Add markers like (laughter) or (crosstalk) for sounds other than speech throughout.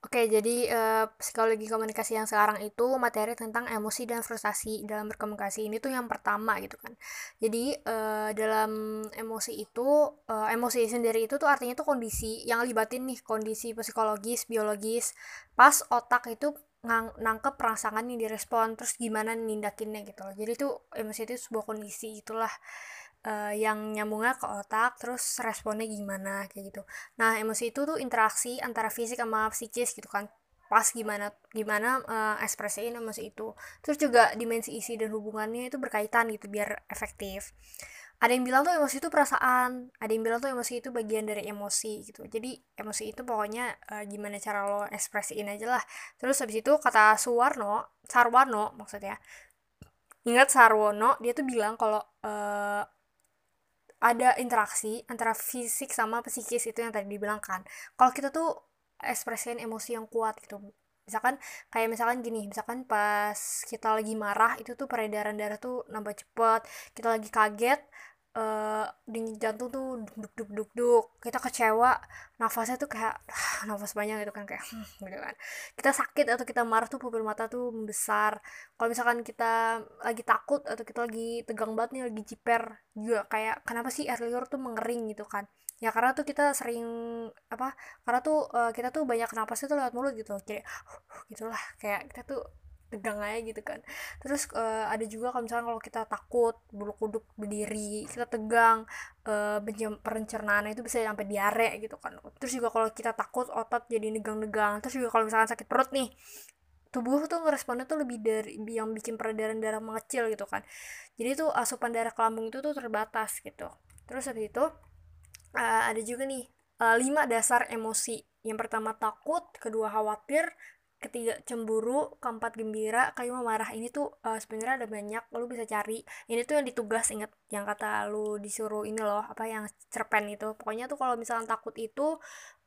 Oke, jadi, eee, psikologi komunikasi yang sekarang itu materi tentang emosi dan frustasi dalam berkomunikasi. Ini tuh yang pertama gitu kan. Jadi, eee, dalam emosi itu, eee, emosi sendiri itu tuh artinya tuh kondisi yang libatin nih kondisi psikologis, biologis, pas otak itu ngang nangkep rangsangan yang direspon, terus gimana nindakinnya gitu loh. Jadi tuh emosi itu sebuah kondisi, itulah eee, yang nyambungnya ke otak, terus responnya gimana, kayak gitu. Nah, emosi itu tuh interaksi antara fisik sama psikis gitu kan, pas gimana gimana, eee, ekspresiin emosi itu. Terus juga dimensi isi dan hubungannya itu berkaitan gitu biar efektif. Ada yang bilang tuh emosi itu perasaan, ada yang bilang tuh emosi itu bagian dari emosi gitu. Jadi emosi itu pokoknya, eee, gimana cara lo ekspresiin aja lah. Terus habis itu kata Suwarno Sarwono maksudnya, ingat Sarwono, dia tuh bilang kalau, eee ada interaksi antara fisik sama psikis itu yang tadi dibilang kan. Kalau kita tuh ekspresiin emosi yang kuat gitu. Misalkan kayak misalkan gini misalkan pas kita lagi marah itu tuh peredaran darah tuh nambah cepet. Kita lagi kaget uh, jantung tuh duk duk duk duk. Kita kecewa nafasnya tuh kayak nafas banyak gitu kan kayak hmm, gitu kan. Kita sakit atau kita marah tuh pupil mata tuh membesar kalau misalkan kita lagi takut atau kita lagi tegang banget nih lagi jiper juga kayak kenapa sih air liur tuh mengering? gitu kan. Ya karena tuh kita sering apa karena tuh uh, kita tuh banyak nafasnya tuh lewat mulut gitu. Kayak gitulah kayak kita tuh tegang aja gitu kan. Terus uh, ada juga kalau misalnya kalau kita takut bulu kuduk berdiri kita tegang uh, perencernaan itu bisa sampai diare gitu kan. Terus juga kalau kita takut otot jadi negang-negang. Terus juga kalau misalnya sakit perut nih tubuh tuh ngeresponnya tuh lebih dari yang bikin peredaran darah mengecil gitu kan. Jadi tuh asupan darah ke lambung itu tuh terbatas gitu. Terus habis itu uh, ada juga nih uh, lima dasar emosi. Yang pertama takut kedua khawatir ketiga cemburu, keempat gembira, kelima marah. Ini tuh uh, sebenarnya ada banyak, lu bisa cari. Ini tuh yang ditugas inget yang kata lu disuruh ini loh, apa yang cerpen itu. Pokoknya tuh kalau misalkan takut itu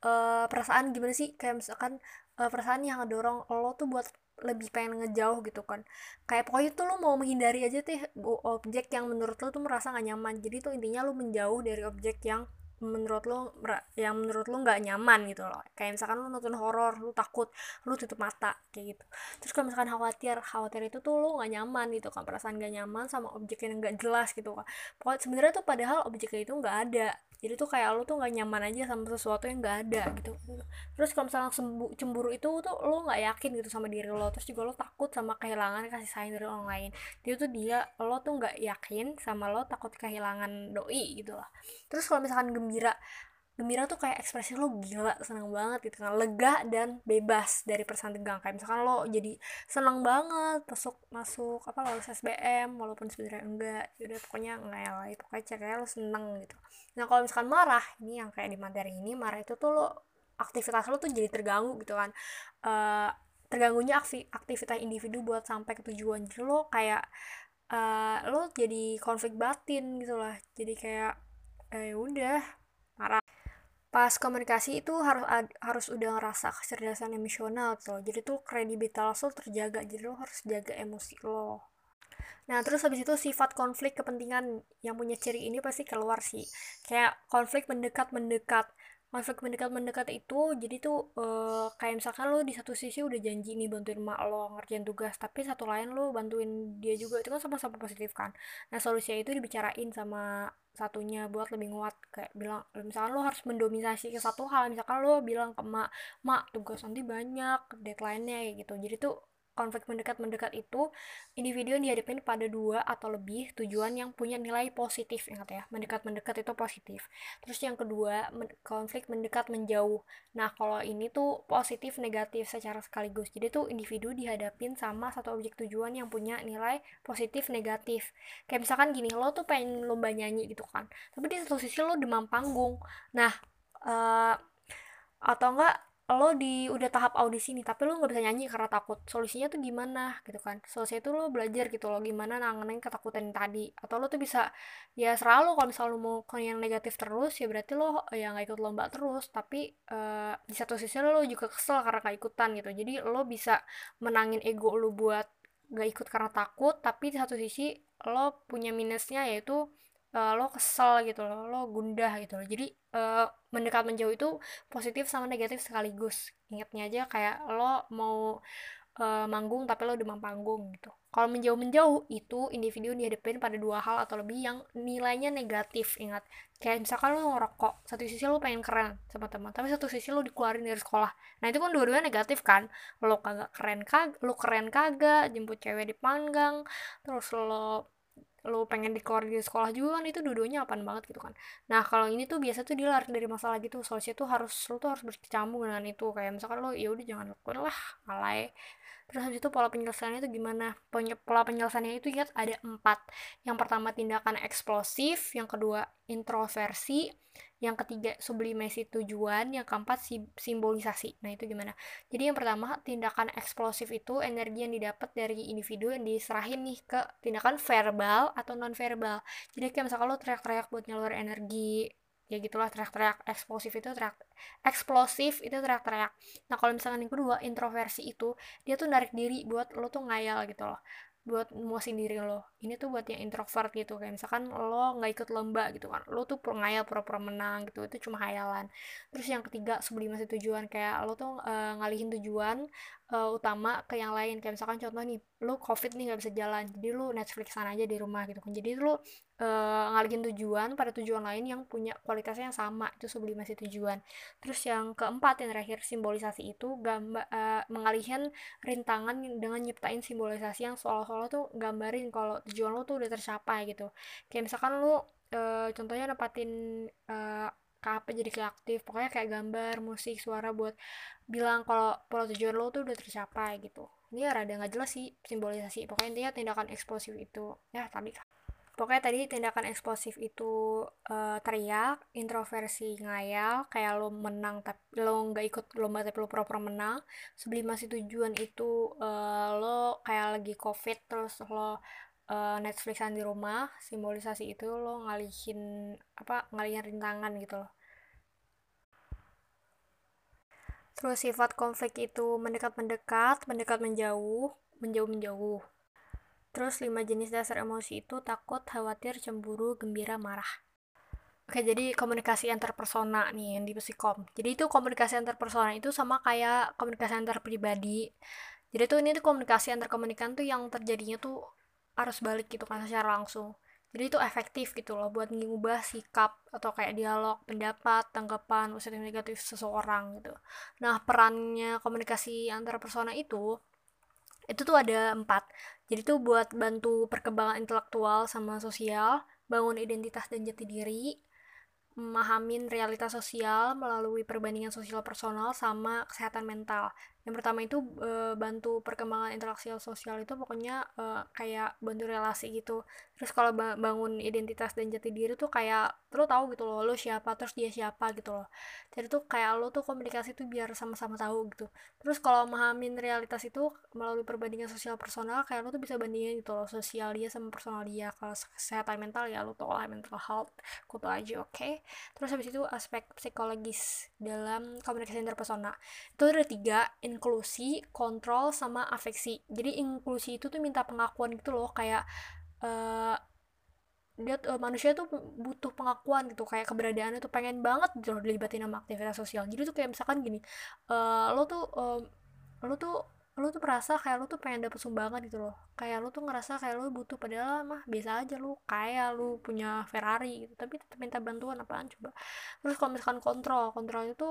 uh, perasaan gimana sih? Kayak misalkan uh, perasaan yang ngedorong lo tuh buat lebih pengen ngejauh gitu kan kayak pokoknya tuh lo mau menghindari aja tuh objek yang menurut lo tuh merasa gak nyaman jadi tuh intinya lo menjauh dari objek yang menurut lo yang menurut lo nggak nyaman gitu loh. Kayak misalkan lo nonton horor lo takut lo tutup mata kayak gitu. Terus kalau misalkan khawatir khawatir itu tuh lo nggak nyaman gitu kan perasaan nggak nyaman sama objek yang nggak jelas gitu kan. Pokoknya sebenarnya tuh padahal objeknya itu nggak ada. Jadi tuh kayak lo tuh nggak nyaman aja sama sesuatu yang nggak ada gitu. Terus kalau sembuh cemburu itu tuh lo nggak yakin gitu sama diri lo. Terus juga lo takut sama kehilangan kasih sayang dari orang lain. Dia tuh dia lo tuh nggak yakin sama lo takut kehilangan doi gitu lah. Terus kalau misalkan gembira gembira. Tuh kayak ekspresi lo gila senang banget gitu kan. Lega dan bebas dari perasaan tegang. Kayak misalkan lo jadi senang banget masuk masuk apa lulus SBM walaupun sebenarnya enggak. Yaudah pokoknya ngel itu kayak ceknya lo seneng gitu. Nah kalau misalkan marah ini yang kayak di materi ini marah itu tuh lo aktivitas lo tuh jadi terganggu gitu kan. Uh, terganggunya aktivitas individu buat sampai ke tujuan. Jadi lo kayak uh, lo jadi konflik batin gitu lah. Jadi kayak eh udah marah. Pas komunikasi itu harus harus udah ngerasa kecerdasan emosional tuh. Jadi tuh kredibilitas lo terjaga. Jadi lo harus jaga emosi lo. Nah terus habis itu sifat konflik kepentingan yang punya ciri ini pasti keluar sih. Kayak konflik mendekat mendekat konflik mendekat mendekat itu jadi tuh uh, kayak misalkan lo di satu sisi udah janji nih bantuin mak lo ngerjain tugas tapi satu lain lo bantuin dia juga. Itu kan sama-sama positif kan? Nah solusinya itu dibicarain sama satunya buat lebih nguat kayak bilang misalkan lo harus mendominasi ke satu hal misalkan lo bilang ke mak mak tugas nanti banyak deadline-nya gitu. Jadi tuh konflik mendekat-mendekat itu individu yang dihadapin pada dua atau lebih tujuan yang punya nilai positif ingat ya mendekat-mendekat itu positif. Terus yang kedua konflik mendekat menjauh. Nah kalau ini tuh positif negatif secara sekaligus. Jadi tuh individu dihadapin sama satu objek tujuan yang punya nilai positif negatif. Kayak misalkan gini lo tuh pengen lomba nyanyi gitu kan tapi di satu sisi lo demam panggung. Nah uh, atau enggak lo di udah tahap audisi nih tapi lo nggak bisa nyanyi karena takut solusinya tuh gimana gitu kan. Solusinya tuh lo belajar gitu lo gimana nanganin ketakutan tadi. Atau lo tuh bisa ya selalu kalau misal lo mau yang negatif terus ya berarti lo ya nggak ikut lomba terus. Tapi uh, di satu sisi lo juga kesel karena gak ikutan gitu. Jadi lo bisa menangin ego lo buat gak ikut karena takut tapi di satu sisi lo punya minusnya yaitu uh, lo kesel gitu loh lo gundah gitu loh. Jadi uh, mendekat menjauh itu positif sama negatif sekaligus. Ingatnya aja kayak lo mau uh, manggung tapi lo demam panggung gitu. Kalau menjauh menjauh itu individu dihadapin pada dua hal atau lebih yang nilainya negatif ingat. Kayak misalkan lo ngerokok satu sisi lo pengen keren sama teman tapi satu sisi lo dikeluarin dari sekolah. Nah itu kan dua-duanya negatif kan? Lo kagak keren kag lo keren kagak jemput cewek di panggang terus lo lo pengen dikeluarin dari sekolah juga kan itu dua-duanya apaan banget gitu kan. Nah kalau ini tuh biasa tuh dia lari dari masalah gitu. Solusinya tuh harus lo tuh harus berkecambung dengan itu. Kayak misalkan lo ya udah jangan lakukan lah alay terus habis itu pola penyelesaiannya itu gimana? Pola penyelesaiannya itu ingat ada empat. Yang pertama tindakan eksplosif yang kedua introversi yang ketiga sublimasi tujuan yang keempat simbolisasi. Nah itu gimana? Jadi yang pertama tindakan eksplosif itu energi yang didapat dari individu yang diserahin nih ke tindakan verbal atau non verbal jadi kayak misalkan lo teriak-teriak buat nyalur energi ya gitulah teriak-teriak. Eksplosif itu teriak eksplosif itu teriak-teriak. Nah kalau misalkan yang kedua introversi itu dia tuh narik diri buat lo tuh ngayal gitu loh. Buat muasin diri lo. Ini tuh buat yang introvert gitu. Kayak misalkan lo nggak ikut lomba gitu kan. Lo tuh ngayal pura-pura menang gitu. Itu cuma hayalan terus yang ketiga sublimasi tujuan. Kayak lo tuh uh, ngalihin tujuan uh, utama ke yang lain. Kayak misalkan contoh nih lo covid nih nggak bisa jalan. Jadi lo Netflixan aja di rumah gitu kan. Jadi lo uh, ngalihin tujuan pada tujuan lain yang punya kualitasnya yang sama itu sublimasi tujuan. Terus yang keempat yang terakhir simbolisasi itu gambar uh, mengalihin rintangan dengan nyiptain simbolisasi yang seolah-olah tuh gambarin kalau tujuan lo tuh udah tercapai gitu. Kayak misalkan lo uh, contohnya nempatin uh, apa jadi kreatif pokoknya kayak gambar musik suara buat bilang kalau pola tujuan lo tuh udah tercapai gitu. Ini ya rada nggak jelas sih simbolisasi pokoknya intinya tindakan eksplosif itu. Ya tadi pokoknya tadi tindakan eksplosif itu uh, teriak introversi ngayal kayak lo menang tapi lo nggak ikut lomba tapi lo pura-pura menang. Sublimasi tujuan itu uh, lo kayak lagi covid terus lo uh, Netflixan di rumah simbolisasi itu lo ngalihin apa ngalihin rintangan gitu loh. Terus sifat konflik itu mendekat-mendekat mendekat-menjauh menjauh-menjauh Terus lima jenis dasar emosi itu takut, khawatir, cemburu, gembira, marah. Oke, jadi komunikasi antar persona nih yang di psikom. Jadi itu komunikasi antar persona itu sama kayak komunikasi antar pribadi. Jadi tuh ini tuh komunikasi antar komunikan tuh yang terjadinya tuh harus balik gitu kan secara langsung. Jadi itu efektif gitu loh buat mengubah sikap atau kayak dialog, pendapat, tanggapan, positif negatif seseorang gitu. Nah, perannya komunikasi antar persona itu itu tuh ada empat. Jadi tuh buat bantu perkembangan intelektual sama sosial bangun identitas dan jati diri memahamin realitas sosial melalui perbandingan sosial personal sama kesehatan mental yang pertama itu e, bantu perkembangan interaksi sosial itu pokoknya e, kayak bantu relasi gitu. Terus kalau bangun identitas dan jati diri tuh kayak lo tahu gitu loh lo siapa terus dia siapa gitu loh. Jadi tuh kayak lo tuh komunikasi tuh biar sama-sama tahu gitu. Terus kalau memahamin realitas itu melalui perbandingan sosial personal kayak lo tuh bisa bandingin gitu loh sosial dia sama personal dia. Kalau kesehatan mental ya lo tau lah mental health kutu aja oke. Okay? terus habis itu aspek psikologis dalam komunikasi interpersonal. Itu ada tiga inklusi, kontrol, sama afeksi. Jadi inklusi itu tuh minta pengakuan gitu loh, kayak uh, dia uh, manusia tuh butuh pengakuan gitu kayak keberadaannya tuh pengen banget gitu dilibatin sama aktivitas sosial. Jadi tuh kayak misalkan gini uh, lo tuh uh, lo tuh lo tuh merasa kayak lo tuh pengen dapet sumbangan gitu loh. Kayak lo tuh ngerasa kayak lo butuh padahal mah biasa aja lo kayak lo punya Ferrari gitu. Tapi tetap minta bantuan apaan coba? Terus kalau misalkan kontrol kontrol itu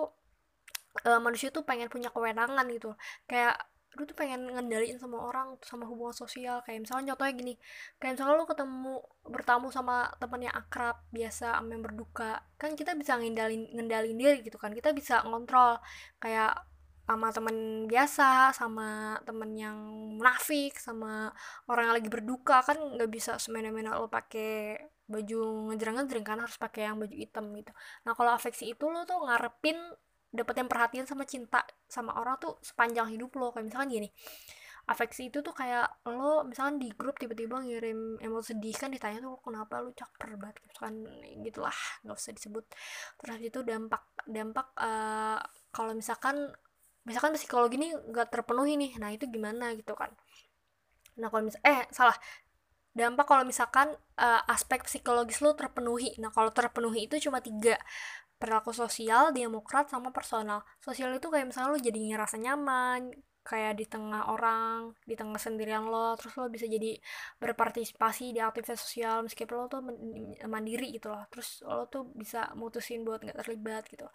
uh, manusia tuh pengen punya kewenangan gitu. Kayak lu tuh pengen ngendaliin sama orang sama hubungan sosial. Kayak misalnya contohnya gini kayak misalnya lu ketemu bertamu sama temen yang akrab biasa sama berduka kan kita bisa ngendalin ngendalin diri gitu kan. Kita bisa ngontrol kayak sama temen biasa sama temen yang munafik sama orang yang lagi berduka kan nggak bisa semena-mena lo pakai baju ngejreng-ngejreng kan harus pakai yang baju hitam gitu. Nah kalau afeksi itu lo tuh ngarepin dapetin perhatian sama cinta sama orang tuh sepanjang hidup lo. Kayak misalkan gini afeksi itu tuh kayak lo misalkan di grup tiba-tiba ngirim emosi sedih kan ditanya tuh kenapa? Lo caper banget misalkan gitulah nggak usah disebut. Terus itu dampak dampak uh, kalau misalkan misalkan psikologi ini nggak terpenuhi nih nah itu gimana gitu kan. Nah kalau misal eh salah. Dampak kalau misalkan uh, aspek psikologis lo terpenuhi. Nah kalau terpenuhi itu cuma tiga perilaku sosial, demokrat, sama personal. Sosial itu kayak misalnya lo jadi ngerasa nyaman, kayak di tengah orang, di tengah sendirian lo, terus lo bisa jadi berpartisipasi di aktivitas sosial meskipun lo tuh mandiri gitu loh. Terus lo tuh bisa mutusin buat nggak terlibat gitu.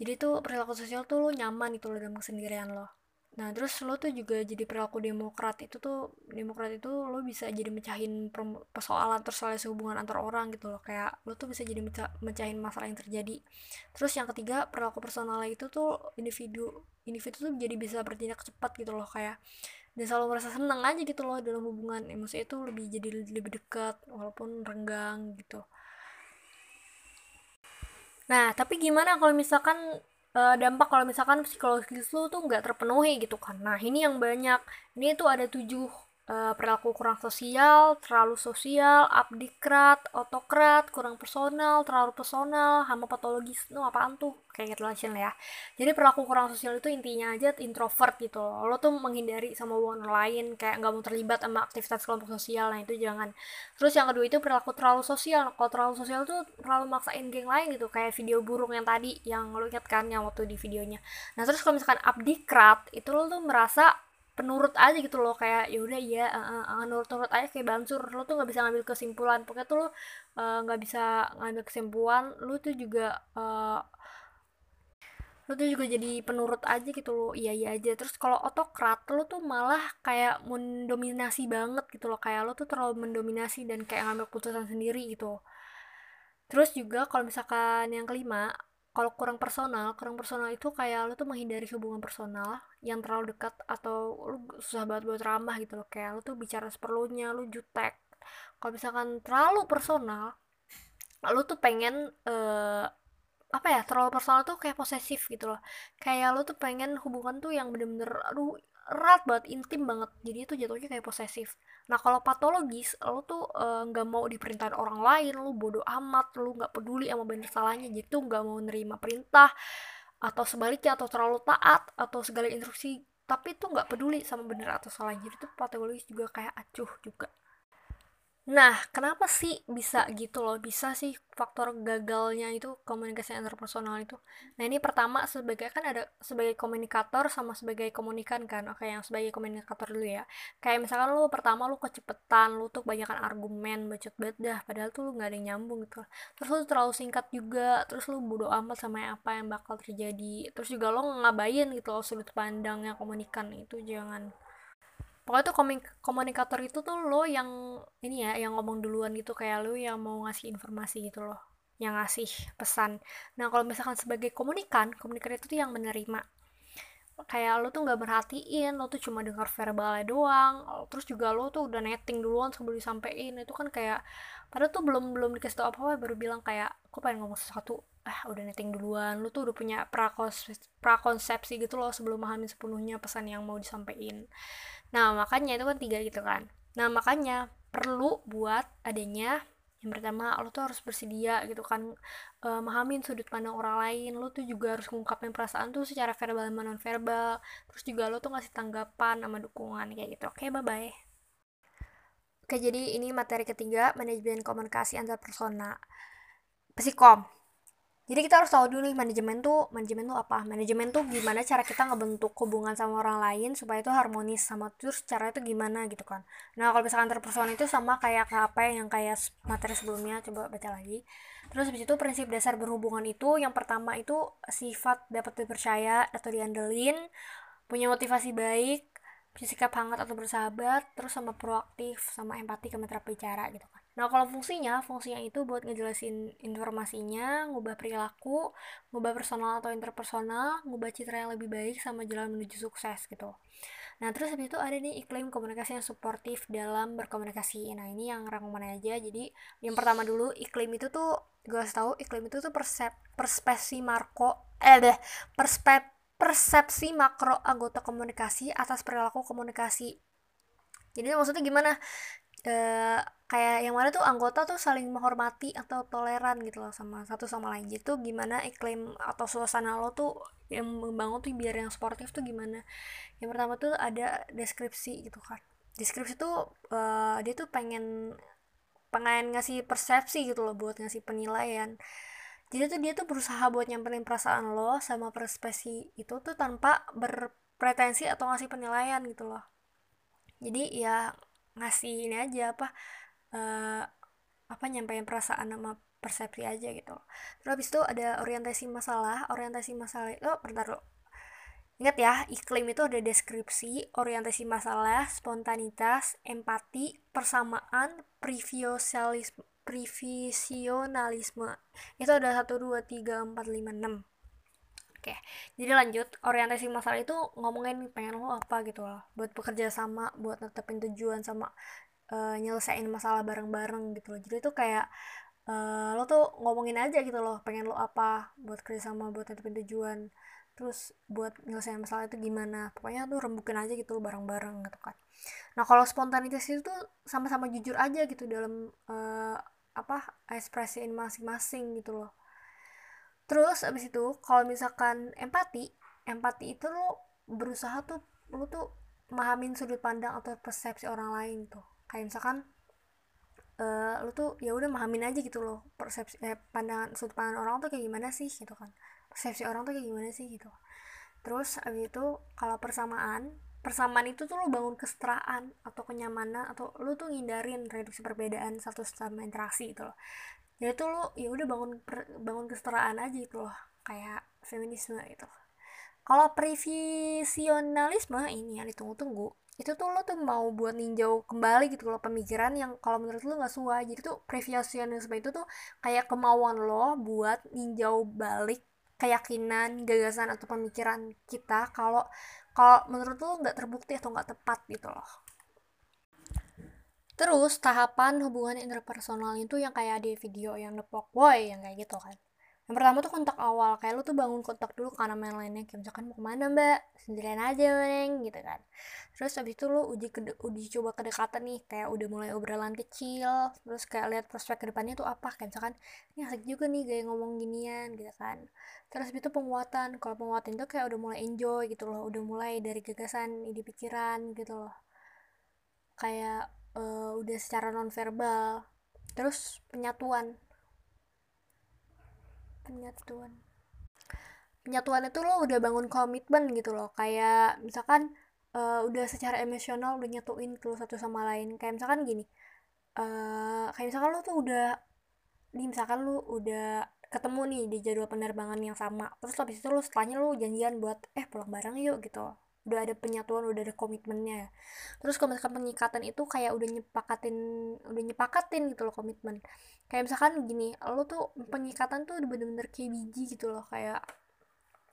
Jadi tuh perilaku sosial tuh lo nyaman gitu loh dalam kesendirian lo nah terus lo tuh juga jadi perilaku demokrat itu tuh demokrat itu lo bisa jadi mecahin persoalan terus soal hubungan antar orang gitu loh. Kayak lo tuh bisa jadi meca mecahin masalah yang terjadi. Terus yang ketiga perilaku personal itu tuh individu individu tuh jadi bisa bertindak cepat gitu loh kayak dan selalu merasa senang aja gitu loh dalam hubungan. Emosi itu lebih jadi lebih dekat walaupun renggang gitu. Nah tapi gimana kalau misalkan uh, dampak kalau misalkan psikologis lu tuh nggak terpenuhi gitu kan. Nah ini yang banyak. Ini tuh ada tujuh uh, perilaku kurang sosial, terlalu sosial, abdikrat, otokrat, kurang personal, terlalu personal, hama patologis, no apaan tuh? Kayak gitu lah ya. Jadi perilaku kurang sosial itu intinya aja introvert gitu loh. Lo tuh menghindari sama hubungan lain, kayak nggak mau terlibat sama aktivitas kelompok sosial, nah itu jangan. Terus yang kedua itu perilaku terlalu sosial. Kalau terlalu sosial tuh terlalu maksain geng lain gitu, kayak video burung yang tadi, yang lo ingat kan yang waktu di videonya. Nah terus kalau misalkan abdikrat, itu lo tuh merasa penurut aja gitu loh kayak ya udah ya uh, uh, nurut-nurut aja kayak bansur. Lo tuh nggak bisa ngambil kesimpulan pokoknya tuh lo nggak uh, bisa ngambil kesimpulan lo tuh juga uh, lo tuh juga jadi penurut aja gitu loh. Iya iya aja. Terus kalau otokrat lo tuh malah kayak mendominasi banget gitu loh kayak lo tuh terlalu mendominasi dan kayak ngambil keputusan sendiri gitu. Terus juga kalau misalkan yang kelima kalau kurang personal kurang personal itu kayak lo tuh menghindari hubungan personal yang terlalu dekat atau lo susah banget buat ramah gitu loh. Kayak lo tuh bicara seperlunya lo jutek. Kalau misalkan terlalu personal lo tuh pengen uh, apa ya terlalu personal tuh kayak posesif gitu loh. Kayak lo tuh pengen hubungan tuh yang bener-bener aduh erat banget intim banget. Jadi itu jatuhnya kayak posesif. Nah kalau patologis lo tuh eh, nggak uh, mau diperintahin orang lain lo bodoh amat lo nggak peduli sama bener salahnya tuh nggak mau nerima perintah atau sebaliknya atau terlalu taat atau segala instruksi. Tapi tuh nggak peduli sama bener atau salahnya jadi tuh patologis juga kayak acuh juga Nah, kenapa sih bisa gitu loh? Bisa sih faktor gagalnya itu komunikasi interpersonal itu. Nah, ini pertama sebagai kan ada sebagai komunikator sama sebagai komunikan kan. Oke, yang sebagai komunikator dulu ya. Kayak misalkan lu pertama lu kecepetan, lu tuh kebanyakan argumen, bacot banget dah, padahal tuh lu gak ada yang nyambung gitu. Terus lu terlalu singkat juga, terus lu bodo amat sama apa yang bakal terjadi. Terus juga lo ngabain gitu loh sudut pandangnya komunikan itu jangan pokoknya tuh komunikator itu tuh lo yang ini ya yang ngomong duluan gitu kayak lo yang mau ngasih informasi gitu loh yang ngasih pesan. Nah kalau misalkan sebagai komunikan komunikator itu tuh yang menerima. Kayak lo tuh nggak merhatiin lo tuh cuma dengar verbalnya doang terus juga lo tuh udah netting duluan sebelum disampaikan. Itu kan kayak padahal tuh belum belum dikasih tau apa apa baru bilang kayak aku pengen ngomong sesuatu. Ah udah netting duluan lo tuh udah punya prakonsepsi gitu loh sebelum memahami sepenuhnya pesan yang mau disampaikan Nah, makanya itu kan tiga gitu kan. Nah, makanya perlu buat adanya yang pertama lo tuh harus bersedia gitu kan e, memahamin sudut pandang orang lain. Lo tuh juga harus ngungkapin perasaan tuh secara verbal dan non verbal terus juga lo tuh ngasih tanggapan sama dukungan kayak gitu. Oke bye bye oke jadi ini materi ketiga manajemen komunikasi antar persona. Psikom jadi kita harus tahu dulu nih manajemen tuh manajemen tuh apa. Manajemen tuh gimana cara kita ngebentuk hubungan sama orang lain supaya itu harmonis sama terus cara itu gimana gitu kan. Nah kalau misalkan interpersonal itu sama kayak apa yang kayak materi sebelumnya coba baca lagi. Terus habis itu prinsip dasar berhubungan itu yang pertama itu sifat dapat dipercaya atau diandelin punya motivasi baik punya sikap hangat atau bersahabat terus sama proaktif sama empati ke mitra bicara gitu kan Nah, kalau fungsinya, fungsinya itu buat ngejelasin informasinya, ngubah perilaku, ngubah personal atau interpersonal, ngubah citra yang lebih baik sama jalan menuju sukses gitu. Nah, terus habis itu ada nih iklim komunikasi yang suportif dalam berkomunikasi. Nah, ini yang rangkuman aja. Jadi, yang pertama dulu, iklim itu tuh, gue harus tahu, iklim itu tuh persep, persepsi Marco, eh deh, perspek, persepsi makro anggota komunikasi atas perilaku komunikasi. Jadi maksudnya gimana? Uh, kayak yang mana tuh anggota tuh saling menghormati atau toleran gitu loh sama satu sama lain. Gitu gimana iklim atau suasana lo tuh yang membangun tuh biar yang sportif tuh gimana? Yang pertama tuh ada deskripsi gitu kan. Deskripsi tuh uh, dia tuh pengen pengen ngasih persepsi gitu loh buat ngasih penilaian. Jadi tuh dia tuh berusaha buat nyamperin perasaan lo sama persepsi itu tuh tanpa berpretensi atau ngasih penilaian gitu loh. Jadi ya ngasih ini aja apa uh, apa nyampein perasaan sama persepsi aja gitu terus habis itu ada orientasi masalah orientasi masalah itu bentar lo Ingat ya, iklim itu ada deskripsi, orientasi masalah, spontanitas, empati, persamaan, previsionalisme. Itu ada 1, 2, 3, 4, 5, 6. Oke, jadi lanjut. Orientasi masalah itu ngomongin pengen lo apa gitu loh. Buat bekerja sama, buat netepin tujuan sama uh, nyelesain masalah bareng-bareng gitu loh. Jadi itu kayak uh, lo tuh ngomongin aja gitu loh, pengen lo apa buat kerja sama, buat netepin tujuan terus buat nyelesain masalah itu gimana pokoknya tuh rembukin aja gitu bareng-bareng gitu kan nah kalau spontanitas itu tuh sama-sama jujur aja gitu dalam uh, apa ekspresiin masing-masing gitu loh terus abis itu kalau misalkan empati empati itu lo berusaha tuh lo tuh mahamin sudut pandang atau persepsi orang lain tuh. Kayak misalkan uh, lo tuh ya udah mahamin aja gitu loh persepsi eh, pandangan sudut pandang orang tuh kayak gimana sih gitu kan. Persepsi orang tuh kayak gimana sih gitu. Terus abis itu kalau persamaan persamaan itu tuh lo bangun kesetaraan atau kenyamanan atau lo tuh ngindarin reduksi perbedaan satu sama interaksi gitu loh jadi tuh lo ya udah bangun per, bangun kesetaraan aja gitu loh kayak feminisme gitu. Kalau previsionalisme ini yang ditunggu-tunggu itu tuh lo tuh mau buat ninjau kembali gitu loh pemikiran yang kalau menurut lo nggak sesuai. Jadi tuh previsionalisme itu tuh kayak kemauan lo buat ninjau balik keyakinan gagasan atau pemikiran kita kalau kalau menurut lo nggak terbukti atau nggak tepat gitu loh terus tahapan hubungan interpersonal itu yang kayak di video yang The Boy yang kayak gitu kan. Yang pertama tuh kontak awal kayak lu tuh bangun kontak dulu karena main lainnya kayak misalkan mau ke mana mbak? Sendirian aja neng gitu kan. Terus habis itu lu uji kede, uji coba kedekatan nih kayak udah mulai obrolan kecil terus kayak lihat prospek ke depannya tuh apa kayak misalkan ini asik juga nih gaya ngomong ginian gitu kan. Terus habis itu penguatan kalau penguatan tuh kayak udah mulai enjoy gitu loh udah mulai dari gagasan ide pikiran gitu loh. Kayak uh, udah secara non verbal terus penyatuan. Penyatuan. Penyatuan itu lo udah bangun komitmen gitu loh. Kayak misalkan uh, udah secara emosional udah nyatuin tuh satu sama lain. Kayak misalkan gini uh, kayak misalkan lo tuh udah nih misalkan lo udah ketemu nih di jadwal penerbangan yang sama. Terus habis itu lo setelahnya lo janjian buat eh pulang bareng yuk gitu udah ada penyatuan udah ada komitmennya. Terus kalau misalkan penyikatan itu kayak udah nyepakatin udah nyepakatin gitu loh komitmen. Kayak misalkan gini lo tuh penyikatan tuh bener-bener kayak biji gitu loh kayak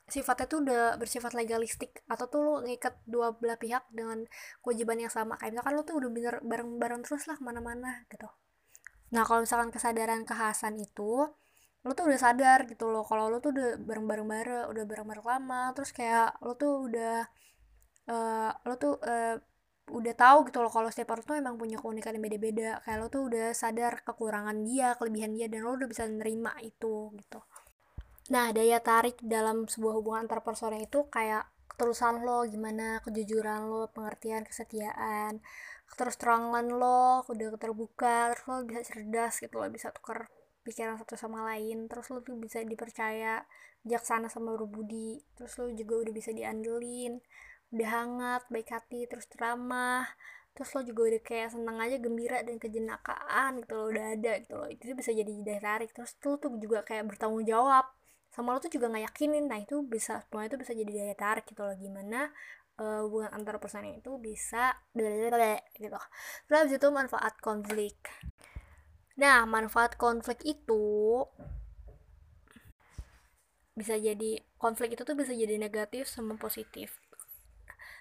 sifatnya tuh udah bersifat legalistik atau tuh lo ngikat dua belah pihak dengan kewajiban yang sama. Kayak misalkan lo tuh udah bener bareng-bareng terus lah ke mana-mana gitu. Nah kalau misalkan kesadaran kekhasan itu lo tuh udah sadar gitu loh kalau lo tuh udah bareng-bareng bareng udah bareng-bareng lama terus kayak lo tuh udah uh, lo tuh uh, udah tahu gitu loh kalau setiap orang tuh emang punya keunikan yang beda-beda. Kayak lo tuh udah sadar kekurangan dia kelebihan dia dan lo udah bisa nerima itu gitu. Nah daya tarik dalam sebuah hubungan antar personal itu kayak keterusan lo gimana kejujuran lo pengertian kesetiaan terus terangan lo udah terbuka terus lo bisa cerdas gitu lo bisa tukar pikiran satu sama lain. Terus lo tuh bisa dipercaya bijaksana sama berbudi. Terus lo juga udah bisa diandelin udah hangat baik hati terus ramah terus lo juga udah kayak seneng aja gembira dan kejenakaan gitu lo udah ada gitu loh. Itu bisa jadi daya tarik. Terus lo tuh juga kayak bertanggung jawab. Sama lo tuh juga nggak yakinin. Nah itu bisa semua itu bisa jadi daya tarik gitu loh. Gimana uh, hubungan antar personnya itu bisa (laughs) gitu. Terus itu manfaat konflik. Nah manfaat konflik itu bisa jadi konflik itu tuh bisa jadi negatif sama positif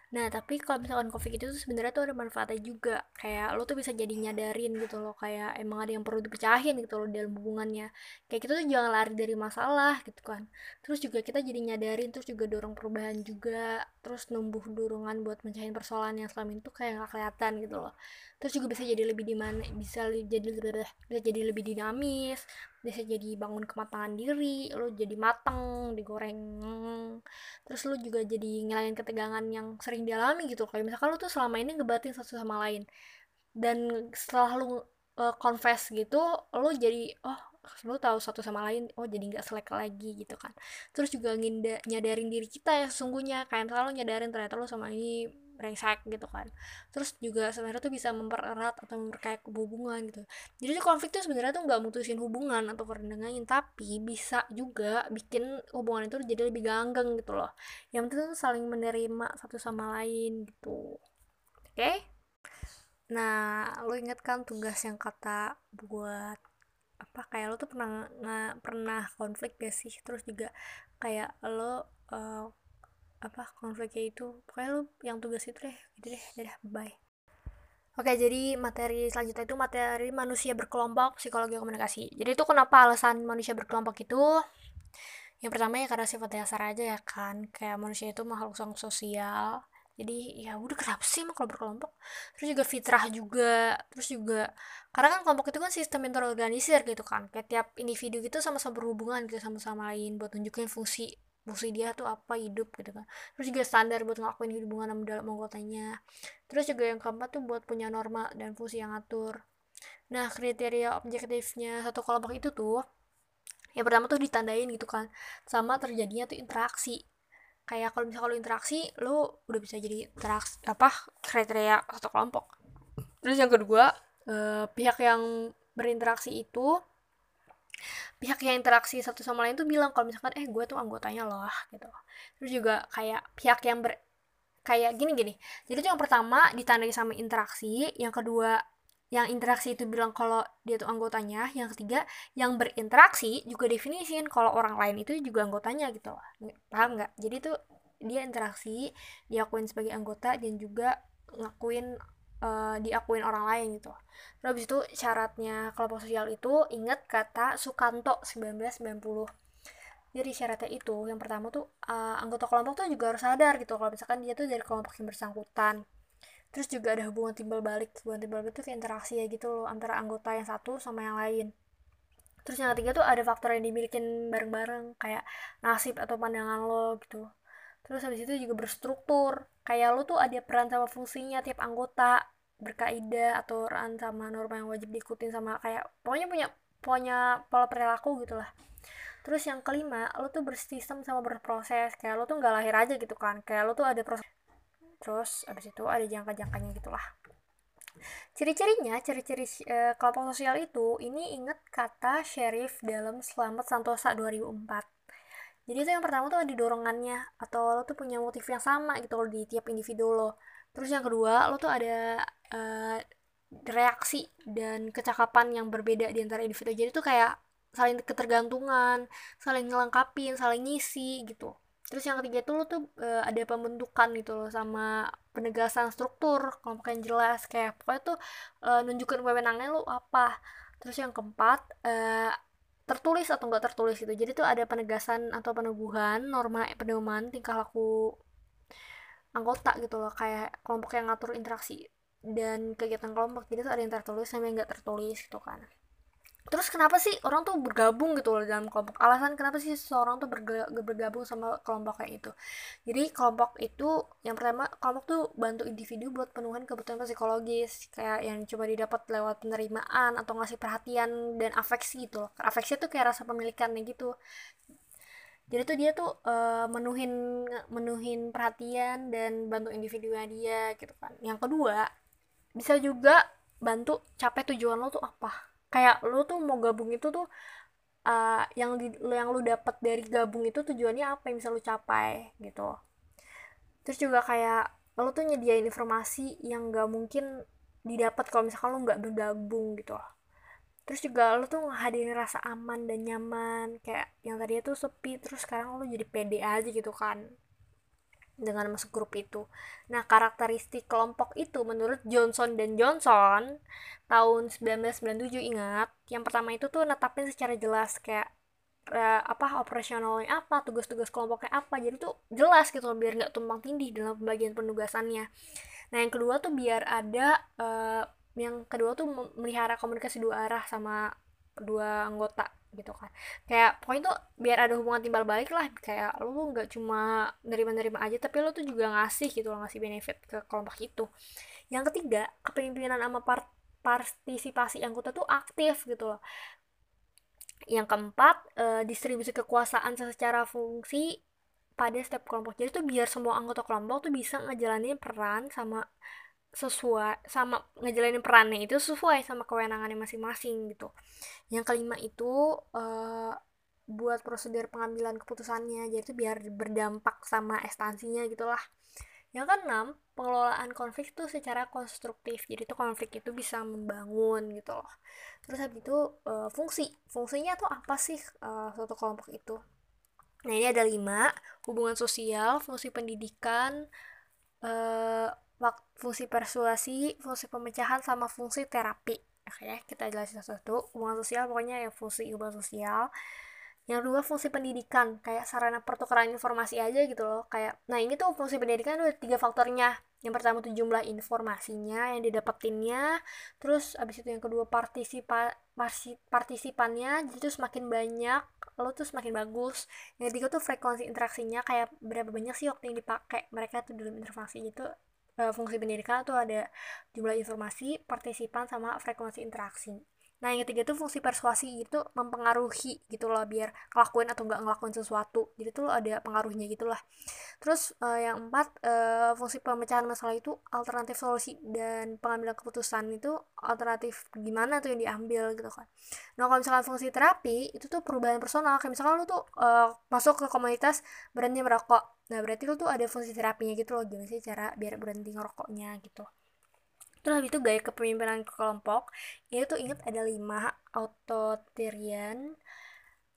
Nah, tapi kalau misalkan konflik itu tuh sebenarnya tuh ada manfaatnya juga. Kayak lo tuh bisa jadi nyadarin gitu loh, kayak emang ada yang perlu dipecahin gitu loh dalam hubungannya. Kayak kita tuh jangan lari dari masalah gitu kan. Terus juga kita jadi nyadarin, terus juga dorong perubahan juga, terus numbuh dorongan buat mencahin persoalan yang selama itu kayak gak kelihatan gitu loh. Terus juga bisa jadi lebih di mana, bisa jadi bisa jadi lebih dinamis, bisa jadi bangun kematangan diri lo jadi mateng digoreng. Terus lo juga jadi ngilangin ketegangan yang sering dialami gitu. Kayak misalkan lo tuh selama ini ngebatin satu sama lain. Dan setelah lo uh, confess gitu lo jadi oh lo tahu satu sama lain oh jadi nggak selek lagi gitu kan. Terus juga nginda, nyadarin diri kita ya sesungguhnya. Kayak selalu nyadarin ternyata lo sama ini brengsek gitu kan. Terus juga sebenarnya tuh bisa mempererat atau memperkaya hubungan gitu. Jadi konflik tuh sebenarnya tuh nggak mutusin hubungan atau kerendangan tapi bisa juga bikin hubungan itu jadi lebih ganggang gitu loh. Yang penting tuh saling menerima satu sama lain gitu. Oke? Okay? nah lo inget kan tugas yang kata buat apa kayak lo tuh pernah nggak pernah konflik gak sih? Terus juga kayak lo uh, apa konfliknya itu pokoknya lo yang tugas itu deh gitu deh dadah bye Oke, jadi materi selanjutnya itu materi manusia berkelompok, psikologi komunikasi. Jadi itu kenapa alasan manusia berkelompok itu? Yang pertama ya karena sifat dasar aja ya kan, kayak manusia itu makhluk sosial jadi ya udah kenapa sih emang kalau berkelompok terus juga fitrah juga terus juga karena kan kelompok itu kan sistem yang terorganisir gitu kan kayak tiap individu gitu sama-sama berhubungan gitu sama-sama lain buat tunjukin fungsi fungsi dia tuh apa hidup gitu kan. Terus juga standar buat ngelakuin hubungan sama dalam anggotanya. Terus juga yang keempat tuh buat punya norma dan fungsi yang atur nah kriteria objektifnya satu kelompok itu tuh yang pertama tuh ditandain gitu kan sama terjadinya tuh interaksi. Kayak kalau misalnya kalau interaksi lo udah bisa jadi interaksi apa kriteria satu kelompok. Terus yang kedua eh, pihak yang berinteraksi itu pihak yang interaksi satu sama lain tuh bilang kalau misalkan eh gue tuh anggotanya loh gitu. Terus juga kayak pihak yang ber kayak gini gini. Jadi tuh yang pertama ditandai sama interaksi yang kedua yang interaksi itu bilang kalau dia tuh anggotanya yang ketiga yang berinteraksi juga definisin kalau orang lain itu juga anggotanya gitu loh. Paham nggak? Jadi tuh dia interaksi diakuin sebagai anggota dan juga ngakuin uh, diakuin orang lain gitu. Terus habis itu syaratnya kelompok sosial itu inget kata Sukanto 1990 jadi syaratnya itu yang pertama tuh uh, anggota kelompok tuh juga harus sadar gitu kalau misalkan dia tuh dari kelompok yang bersangkutan. Terus juga ada hubungan timbal balik hubungan timbal balik itu kayak interaksi ya gitu loh antara anggota yang satu sama yang lain. Terus yang ketiga tuh ada faktor yang dimiliki bareng-bareng kayak nasib atau pandangan lo gitu terus habis itu juga berstruktur. Kayak lo tuh ada peran sama fungsinya tiap anggota berkaidah atau peran sama norma yang wajib diikutin sama kayak pokoknya punya punya pola perilaku gitu lah. Terus yang kelima lo tuh bersistem sama berproses. Kayak lo tuh nggak lahir aja gitu kan. Kayak lo tuh ada proses terus abis itu ada jangka-jangkanya gitulah ciri-cirinya ciri-ciri e, kelompok sosial itu ini inget kata Sheriff dalam Selamat Santosa 2004 jadi itu yang pertama tuh ada dorongannya atau lo tuh punya motif yang sama gitu loh di tiap individu lo. Terus yang kedua lo tuh ada e, reaksi dan kecakapan yang berbeda di antara individu. Jadi tuh kayak saling ketergantungan saling ngelengkapin saling ngisi gitu. Terus yang ketiga itu lo tuh uh, ada pembentukan gitu loh sama penegasan struktur kelompok yang jelas. Kayak pokoknya tuh uh, nunjukin wewenangnya lo apa. Terus yang keempat uh, tertulis atau enggak tertulis gitu. Jadi tuh ada penegasan atau peneguhan norma pedoman tingkah laku anggota gitu loh. Kayak kelompok yang ngatur interaksi dan kegiatan kelompok. Jadi tuh ada yang tertulis sama yang enggak tertulis gitu kan terus kenapa sih orang tuh bergabung gitu loh dalam kelompok? Alasan kenapa sih seseorang tuh bergabung sama kelompok kayak itu jadi kelompok itu yang pertama kelompok tuh bantu individu buat penuhan kebutuhan psikologis kayak yang coba didapat lewat penerimaan atau ngasih perhatian dan afeksi gitu loh. Afeksi tuh kayak rasa pemilikannya gitu. Jadi tuh dia tuh uh, menuhin menuhin perhatian dan bantu individunya dia gitu kan. Yang kedua bisa juga bantu capai tujuan lo tuh apa kayak lu tuh mau gabung itu tuh uh, yang di, yang lu dapat dari gabung itu tujuannya apa yang bisa lu capai gitu. Terus juga kayak lu tuh nyediain informasi yang gak mungkin didapat kalau misalkan lu nggak bergabung gitu. Terus juga lu tuh ngehadirin rasa aman dan nyaman kayak yang tadi tuh sepi terus sekarang lu jadi pede aja gitu kan dengan masuk grup itu. Nah, karakteristik kelompok itu menurut Johnson dan Johnson tahun 1997 ingat, yang pertama itu tuh netapin secara jelas kayak uh, apa operasionalnya apa, tugas-tugas kelompoknya apa. Jadi tuh jelas gitu biar nggak tumpang tindih dalam pembagian penugasannya. Nah, yang kedua tuh biar ada uh, yang kedua tuh melihara komunikasi dua arah sama kedua anggota gitu kan. Kayak pokoknya tuh biar ada hubungan timbal balik lah kayak lu nggak cuma nerima-nerima aja tapi lu tuh juga ngasih gitu loh ngasih benefit ke kelompok itu. Yang ketiga kepemimpinan sama part partisipasi anggota tuh aktif gitu loh. Yang keempat e, distribusi kekuasaan secara fungsi pada setiap kelompok. Jadi tuh biar semua anggota kelompok tuh bisa ngejalanin peran sama sesuai sama ngejalanin perannya itu sesuai sama kewenangannya masing-masing gitu. Yang kelima itu uh, buat prosedur pengambilan keputusannya jadi itu biar berdampak sama estansinya gitulah. Yang keenam pengelolaan konflik itu secara konstruktif. Jadi itu konflik itu bisa membangun gitu loh. Terus habis itu uh, fungsi. Fungsinya tuh apa sih uh, suatu kelompok itu? Nah ini ada lima. Hubungan sosial fungsi pendidikan uh, fungsi persuasi, fungsi pemecahan, sama fungsi terapi. Oke, ya, kita jelasin satu-satu. Hubungan sosial pokoknya ya fungsi hubungan sosial. Yang kedua fungsi pendidikan, kayak sarana pertukaran informasi aja gitu loh. Kayak, nah ini tuh fungsi pendidikan ada tiga faktornya. Yang pertama tuh jumlah informasinya yang didapetinnya, terus abis itu yang kedua partisipa partisipannya, jadi tuh semakin banyak, lo tuh semakin bagus. Yang ketiga tuh frekuensi interaksinya, kayak berapa banyak sih waktu yang dipakai mereka tuh dalam interaksi itu uh, fungsi pendidikan tuh ada jumlah informasi, partisipan, sama frekuensi interaksi. Nah, yang ketiga tuh fungsi persuasi itu mempengaruhi gitu loh biar ngelakuin atau nggak ngelakuin sesuatu. Jadi tuh ada pengaruhnya gitu lah. Terus uh, yang empat uh, fungsi pemecahan masalah itu alternatif solusi dan pengambilan keputusan itu alternatif gimana tuh yang diambil gitu kan. Nah, kalau misalkan fungsi terapi itu tuh perubahan personal kayak misalkan lu tuh uh, masuk ke komunitas berhenti merokok nah berarti lu tuh ada fungsi terapinya gitu loh gimana sih cara biar berhenti ngerokoknya gitu terus habis itu gaya kepemimpinan kelompok itu tuh inget ada lima authoritarian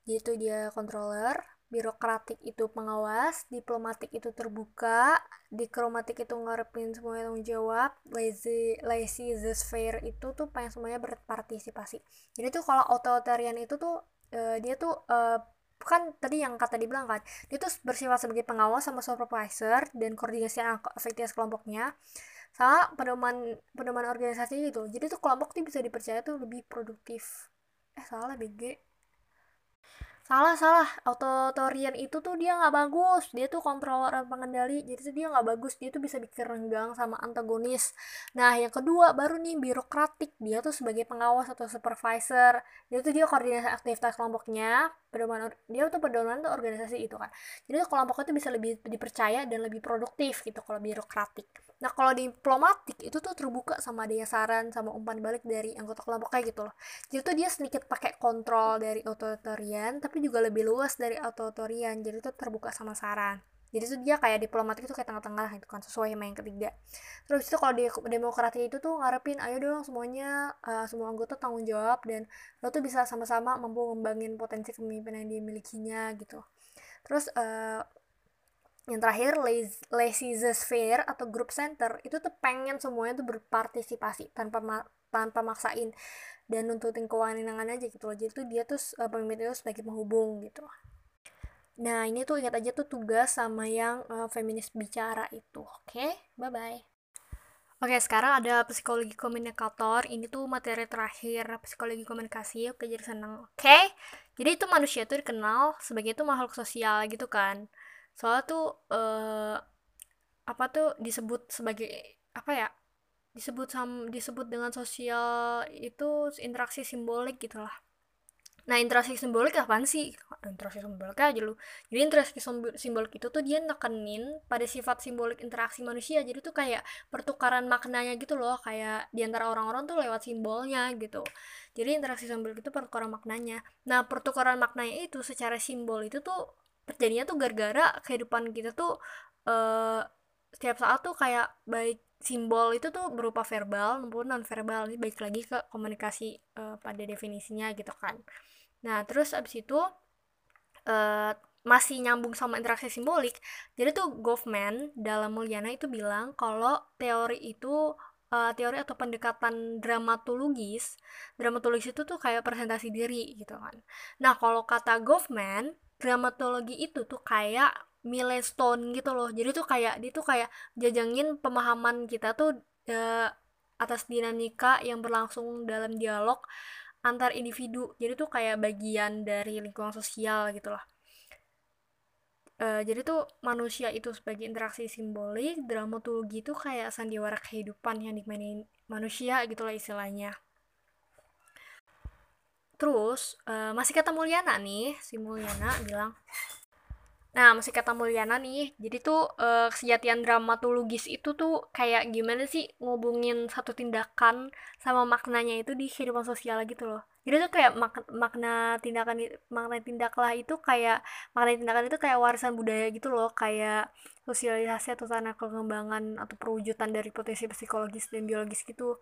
yaitu dia controller birokratik itu pengawas, diplomatik itu terbuka, dikromatik itu ngarepin semuanya tanggung jawab, lazy lazy the sphere itu tuh pengen semuanya berpartisipasi. Jadi tuh kalau authoritarian itu tuh uh, dia tuh uh, kan tadi yang kata dibilang kan dia tuh bersifat sebagai pengawas sama supervisor dan koordinasi efektif kelompoknya sama pedoman pedoman organisasi gitu. Jadi tuh kelompok tuh bisa dipercaya tuh lebih produktif. Eh salah BG salah salah. Autotorian itu tuh dia nggak bagus. Dia tuh controller dan pengendali. Jadi tuh dia nggak bagus. Dia tuh bisa bikin renggang sama antagonis. Nah yang kedua baru nih birokratik. Dia tuh sebagai pengawas atau supervisor. Dia tuh dia koordinasi aktivitas kelompoknya pedoman dia tuh pedoman tuh organisasi itu kan jadi tuh kelompoknya tuh bisa lebih dipercaya dan lebih produktif gitu kalau birokratik Nah kalau diplomatik itu tuh terbuka sama adanya saran sama umpan balik dari anggota kelompoknya gitu loh. Jadi tuh dia sedikit pakai kontrol dari authoritarian tapi juga lebih luas dari authoritarian. Jadi tuh terbuka sama saran. Jadi tuh dia kayak diplomatik itu kayak tengah-tengah gitu kan sesuai sama yang ketiga. Terus itu kalau di demokrasi itu tuh ngarepin ayo dong semuanya uh, semua anggota tanggung jawab dan lo tuh bisa sama-sama mampu ngembangin potensi kepemimpinan yang dimilikinya gitu. Terus uh, yang terakhir lazy sphere atau group center itu tuh pengen semuanya tuh berpartisipasi tanpa ma tanpa maksain dan nuntutin kewenangan aja gitu loh jadi tuh dia tuh uh, pemimpin itu sebagai penghubung gitu nah ini tuh ingat aja tuh tugas sama yang uh, feminis bicara itu oke okay? bye bye Oke, sekarang ada psikologi komunikator. Ini tuh materi terakhir psikologi komunikasi. Oke, jadi senang. Oke, jadi itu manusia tuh dikenal sebagai itu makhluk sosial gitu kan soalnya tuh uh, apa tuh disebut sebagai apa ya disebut sam disebut dengan sosial itu interaksi simbolik gitulah nah interaksi simbolik apaan sih? Interaksi simbolik aja lu. Jadi interaksi simbolik itu tuh dia nekenin pada sifat simbolik interaksi manusia. Jadi tuh kayak pertukaran maknanya gitu loh. Kayak di antara orang-orang tuh lewat simbolnya gitu. Jadi interaksi simbolik itu pertukaran maknanya. Nah pertukaran maknanya itu secara simbol itu tuh terjadinya tuh gara-gara kehidupan kita tuh uh, setiap saat tuh kayak baik simbol itu tuh berupa verbal maupun non verbal ini baik lagi ke komunikasi uh, pada definisinya gitu kan. Nah terus abis itu uh, masih nyambung sama interaksi simbolik jadi tuh Goffman dalam Mulyana itu bilang kalau teori itu uh, teori atau pendekatan dramatologis dramatologis itu tuh kayak presentasi diri gitu kan. Nah kalau kata Goffman dramatologi itu tuh kayak milestone gitu loh. Jadi tuh kayak dia tuh kayak jajangin pemahaman kita tuh uh, atas dinamika yang berlangsung dalam dialog antar individu. Jadi tuh kayak bagian dari lingkungan sosial gitu loh. Uh, jadi tuh manusia itu sebagai interaksi simbolik, dramatologi itu kayak sandiwara kehidupan yang dimainin manusia gitu lah istilahnya. Terus uh, masih kata Mulyana nih, si Mulyana bilang Nah, masih kata Mulyana nih, jadi tuh uh, kesejatian dramatologis itu tuh kayak gimana sih ngubungin satu tindakan sama maknanya itu di kehidupan sosial gitu loh. Jadi tuh kayak mak makna tindakan makna tindaklah itu kayak makna tindakan itu kayak warisan budaya gitu loh, kayak sosialisasi atau tanah pengembangan atau perwujudan dari potensi psikologis dan biologis gitu.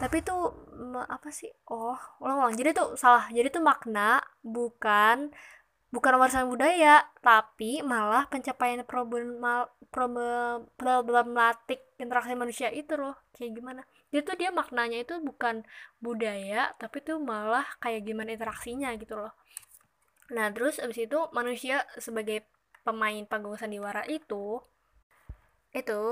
Tapi tuh apa sih? Oh, ulang-ulang. Jadi tuh salah. Jadi tuh makna bukan bukan warisan budaya tapi malah pencapaian problem problematik interaksi manusia itu loh. Kayak gimana? Jadi tuh dia maknanya itu bukan budaya tapi tuh malah kayak gimana interaksinya gitu loh. Nah terus abis itu manusia sebagai pemain panggung sandiwara itu itu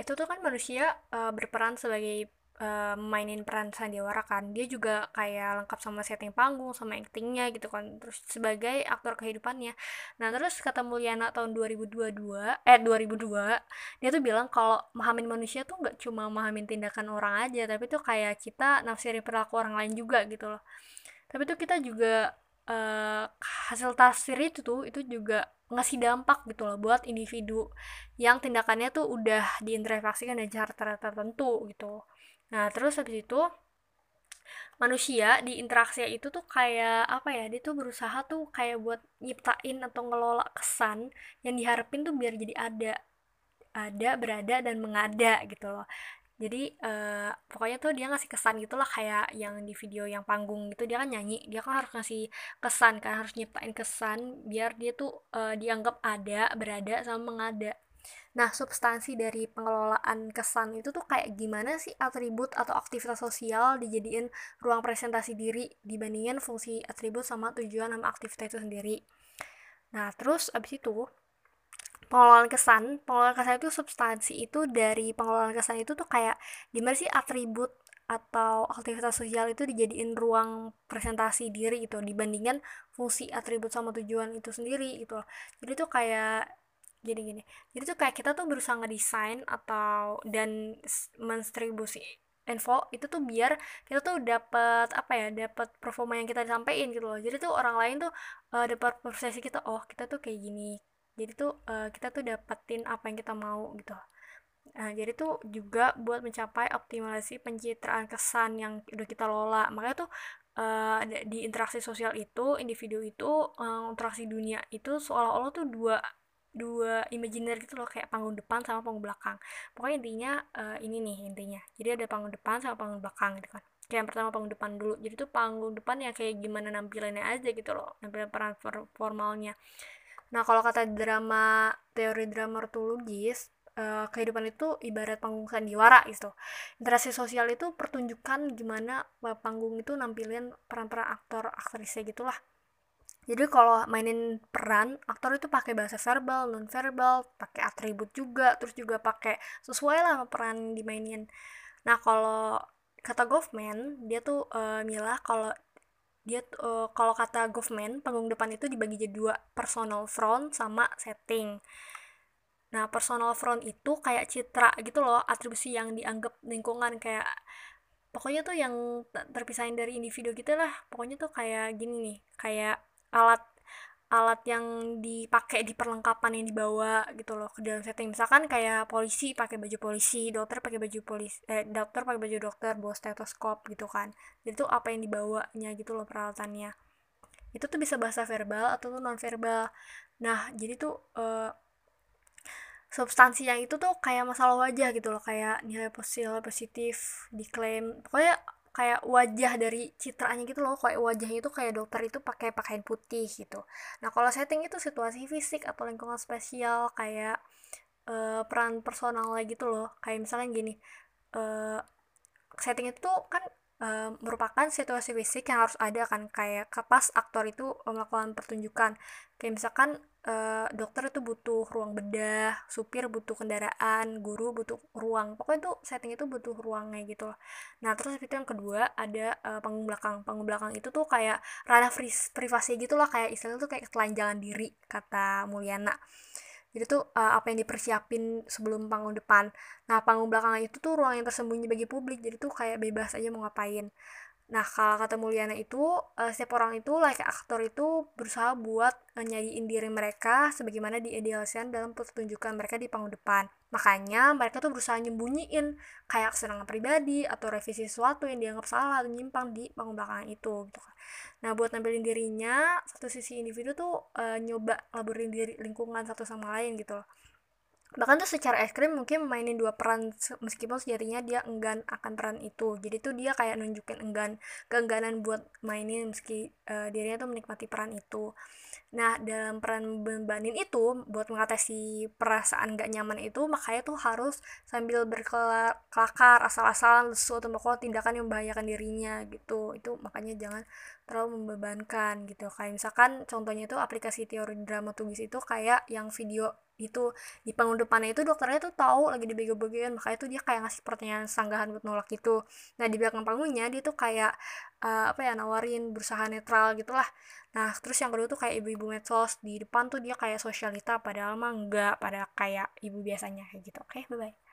itu tuh kan manusia uh, berperan sebagai uh, mainin peran sandiwara kan. Dia juga kayak lengkap sama setting panggung sama actingnya gitu kan. Terus sebagai aktor kehidupannya. Nah terus kata Mulyana tahun 2022 eh 2002 dia tuh bilang kalau memahamin manusia tuh nggak cuma memahamin tindakan orang aja tapi tuh kayak kita nafsirin perilaku orang lain juga gitu loh. Tapi tuh kita juga uh, hasil tafsir itu tuh itu juga ngasih dampak gitu loh buat individu yang tindakannya tuh udah diinteraksikan dengan cara tertentu gitu Nah, terus habis itu manusia di interaksi itu tuh kayak apa ya dia tuh berusaha tuh kayak buat nyiptain atau ngelola kesan yang diharapin tuh biar jadi ada ada berada dan mengada gitu loh. Jadi uh, pokoknya tuh dia ngasih kesan gitulah kayak yang di video yang panggung gitu dia kan nyanyi dia kan harus ngasih kesan kan harus nyiptain kesan biar dia tuh uh, dianggap ada berada sama mengada Nah, substansi dari pengelolaan kesan itu tuh kayak gimana sih atribut atau aktivitas sosial dijadiin ruang presentasi diri dibandingin fungsi atribut sama tujuan sama aktivitas itu sendiri. Nah, terus abis itu pengelolaan kesan, pengelolaan kesan itu substansi itu dari pengelolaan kesan itu tuh kayak gimana sih atribut atau aktivitas sosial itu dijadiin ruang presentasi diri gitu dibandingkan fungsi atribut sama tujuan itu sendiri gitu jadi tuh kayak gini gini jadi tuh kayak kita tuh berusaha ngedesain atau dan mendistribusi info itu tuh biar kita tuh dapat apa ya dapat performa yang kita sampaikan gitu loh. Jadi tuh orang lain tuh uh, dapat persepsi kita oh kita tuh kayak gini. Jadi tuh uh, kita tuh dapetin apa yang kita mau gitu. Nah, jadi tuh juga buat mencapai optimalisasi pencitraan kesan yang udah kita lola. Makanya tuh uh, di interaksi sosial itu, individu itu, uh, interaksi dunia itu seolah-olah tuh dua dua imajiner gitu loh kayak panggung depan sama panggung belakang. Pokoknya intinya uh, ini nih intinya. Jadi ada panggung depan sama panggung belakang gitu kan. Kayak yang pertama panggung depan dulu. Jadi tuh panggung depan ya kayak gimana nampilannya aja gitu loh nampilan peran formalnya. Nah kalau kata drama teori dramaturgis uh, kehidupan itu ibarat panggung sandiwara gitu. Interaksi sosial itu pertunjukan gimana panggung itu nampilin peran-peran aktor aktrisnya gitulah jadi kalau mainin peran aktor itu pakai bahasa verbal non verbal pakai atribut juga terus juga pakai sesuai lah sama peran dimainin. Nah kalau kata Goffman dia tuh uh, milah kalau dia uh, kalau kata Goffman panggung depan itu dibagi jadi dua personal front sama setting. Nah personal front itu kayak citra gitu loh atribusi yang dianggap lingkungan kayak pokoknya tuh yang terpisahin dari individu gitu lah. Pokoknya tuh kayak gini nih kayak alat alat yang dipakai di perlengkapan yang dibawa gitu loh ke dalam setting. Misalkan kayak polisi pakai baju polisi dokter pakai baju polisi eh dokter pakai baju dokter bawa stetoskop gitu kan. Jadi tuh apa yang dibawanya gitu loh peralatannya. Itu tuh bisa bahasa verbal atau tuh non verbal nah jadi tuh uh, substansi yang itu tuh kayak masalah wajah gitu loh. Kayak nilai positif positif diklaim. Pokoknya kayak wajah dari citranya gitu loh kayak wajahnya itu kayak dokter itu pakai pakaian putih gitu. Nah kalau setting itu situasi fisik atau lingkungan spesial kayak uh, peran personal gitu loh. Kayak misalnya gini uh, setting itu kan uh, merupakan situasi fisik yang harus ada kan kayak pas aktor itu melakukan pertunjukan. Kayak misalkan uh, dokter itu butuh ruang bedah supir butuh kendaraan guru butuh ruang. Pokoknya itu setting itu butuh ruangnya gitu loh. Nah terus itu yang kedua ada uh, panggung belakang panggung belakang itu tuh kayak ranah privasi gitu loh. Kayak istilahnya tuh kayak telanjangan diri kata Mulyana. Jadi tuh uh, apa yang dipersiapin sebelum panggung depan. Nah panggung belakang itu tuh ruang yang tersembunyi bagi publik. Jadi tuh kayak bebas aja mau ngapain Nah, kalau kata Mulyana itu, uh, setiap orang itu, like aktor itu berusaha buat uh, nyanyiin diri mereka sebagaimana diidealkan dalam pertunjukan mereka di panggung depan. Makanya mereka tuh berusaha nyembunyiin kayak kesenangan pribadi atau revisi sesuatu yang dianggap salah atau nyimpang di panggung belakang itu gitu kan. Nah, buat nampilin dirinya, satu sisi individu tuh uh, nyoba laborin diri lingkungan satu sama lain gitu loh bahkan tuh secara ekstrim mungkin mainin dua peran meskipun sejatinya dia enggan akan peran itu. Jadi tuh dia kayak nunjukin enggan keengganan buat mainin meski uh, dirinya tuh menikmati peran itu. Nah dalam peran bebanin itu buat mengatasi perasaan gak nyaman itu makanya tuh harus sambil berkelakar asal-asalan suatu pokok tindakan yang membahayakan dirinya gitu. Itu makanya jangan terlalu membebankan gitu. Kayak misalkan contohnya itu aplikasi teori dramaturgis itu kayak yang video itu di panggung depannya itu dokternya tuh tahu lagi dibego-begoin makanya tuh dia kayak ngasih pertanyaan sanggahan buat nolak gitu. Nah di belakang panggungnya dia tuh kayak uh, apa ya nawarin berusaha netral gitulah. Nah terus yang kedua tuh kayak ibu-ibu medsos di depan tuh dia kayak sosialita padahal mah enggak pada kayak ibu biasanya kayak gitu. Oke okay, bye bye